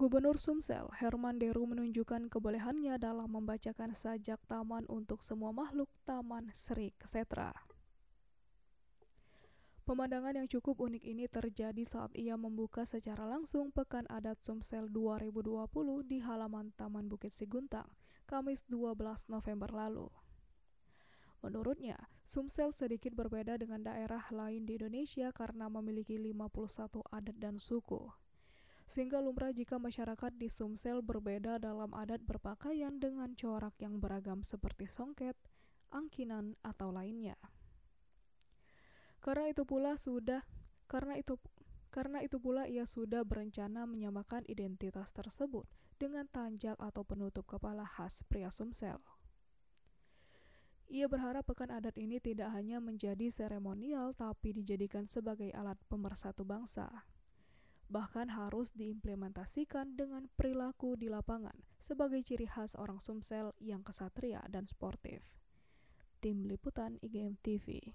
Gubernur Sumsel, Herman Deru menunjukkan kebolehannya dalam membacakan sajak taman untuk semua makhluk Taman Sri Kesetra. Pemandangan yang cukup unik ini terjadi saat ia membuka secara langsung Pekan Adat Sumsel 2020 di halaman Taman Bukit Siguntang, Kamis 12 November lalu. Menurutnya, Sumsel sedikit berbeda dengan daerah lain di Indonesia karena memiliki 51 adat dan suku. Sehingga lumrah jika masyarakat di Sumsel berbeda dalam adat berpakaian dengan corak yang beragam seperti songket, angkinan, atau lainnya. Karena itu pula sudah karena itu karena itu pula ia sudah berencana menyamakan identitas tersebut dengan tanjak atau penutup kepala khas pria Sumsel. Ia berharap pekan adat ini tidak hanya menjadi seremonial tapi dijadikan sebagai alat pemersatu bangsa. Bahkan harus diimplementasikan dengan perilaku di lapangan sebagai ciri khas orang Sumsel yang kesatria dan sportif. Tim Liputan IGM TV